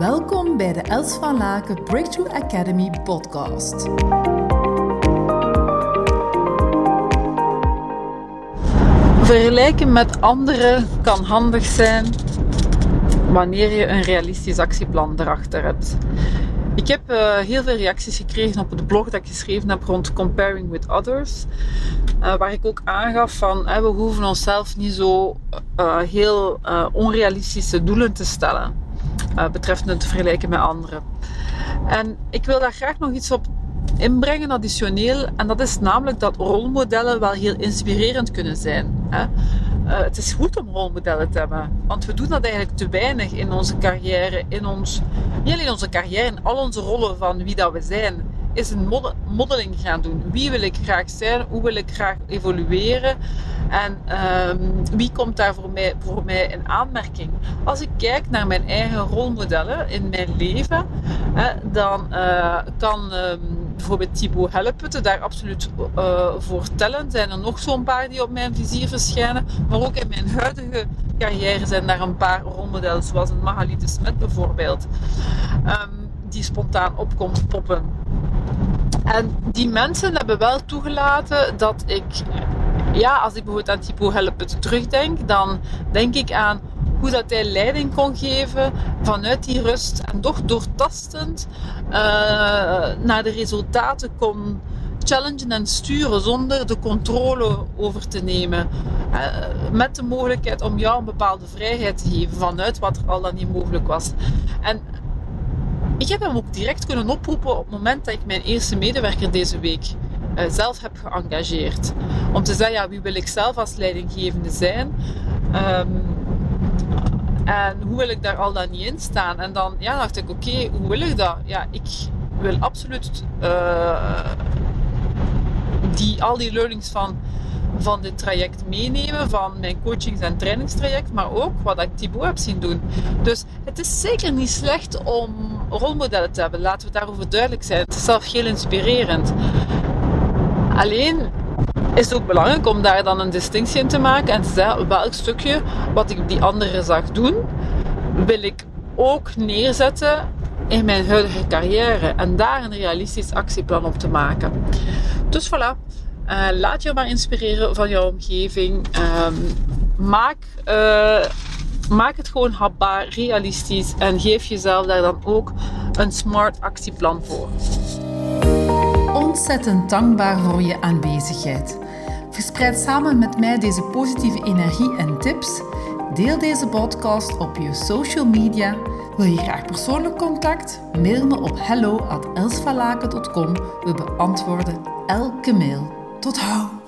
Welkom bij de Els van Laken Breakthrough Academy podcast. Vergelijken met anderen kan handig zijn wanneer je een realistisch actieplan erachter hebt. Ik heb uh, heel veel reacties gekregen op het blog dat ik geschreven heb rond comparing with others. Uh, waar ik ook aangaf van uh, we hoeven onszelf niet zo eh, heel onrealistische doelen te stellen. Betreffende het vergelijken met anderen. En ik wil daar graag nog iets op inbrengen, additioneel. En dat is namelijk dat rolmodellen wel heel inspirerend kunnen zijn. Hè? Uh, het is goed om rolmodellen te hebben. Want we doen dat eigenlijk te weinig in onze carrière. In ons, niet onze carrière, in al onze rollen van wie dat we zijn. Is een modeling gaan doen. Wie wil ik graag zijn? Hoe wil ik graag evolueren? En um, wie komt daar voor mij, voor mij in aanmerking? Als ik kijk naar mijn eigen rolmodellen in mijn leven, hè, dan uh, kan um, bijvoorbeeld Thibaut Helleputte daar absoluut uh, voor tellen. Zijn er nog zo'n paar die op mijn vizier verschijnen. Maar ook in mijn huidige carrière zijn daar een paar rolmodellen, zoals een Magali de Smet bijvoorbeeld, um, die spontaan opkomt poppen. En die mensen hebben wel toegelaten dat ik ja, als ik bijvoorbeeld aan Thibaut Helleput terugdenk, dan denk ik aan hoe dat hij leiding kon geven vanuit die rust en toch doortastend uh, naar de resultaten kon challengen en sturen zonder de controle over te nemen. Uh, met de mogelijkheid om jou een bepaalde vrijheid te geven vanuit wat er al dan niet mogelijk was. En ik heb hem ook direct kunnen oproepen op het moment dat ik mijn eerste medewerker deze week uh, zelf heb geëngageerd. Om te zeggen, ja, wie wil ik zelf als leidinggevende zijn? Um, en hoe wil ik daar al dan niet in staan? En dan ja, dacht ik, oké, hoe wil ik dat? Ja, ik wil absoluut uh, die, al die learnings van, van dit traject meenemen, van mijn coachings- en trainingstraject, maar ook wat ik Thibaut heb zien doen. Dus het is zeker niet slecht om rolmodellen te hebben, laten we daarover duidelijk zijn. Het is zelf heel inspirerend. Alleen is het ook belangrijk om daar dan een distinctie in te maken en welk stukje wat ik die andere zag doen, wil ik ook neerzetten in mijn huidige carrière en daar een realistisch actieplan op te maken. Dus voilà, uh, laat je maar inspireren van jouw omgeving. Um, maak, uh, maak het gewoon hapbaar, realistisch en geef jezelf daar dan ook een smart actieplan voor ontzettend dankbaar voor je aanwezigheid. Verspreid samen met mij deze positieve energie en tips. Deel deze podcast op je social media. Wil je graag persoonlijk contact? Mail me op hello@elsvalaken.com. We beantwoorden elke mail. Tot hou!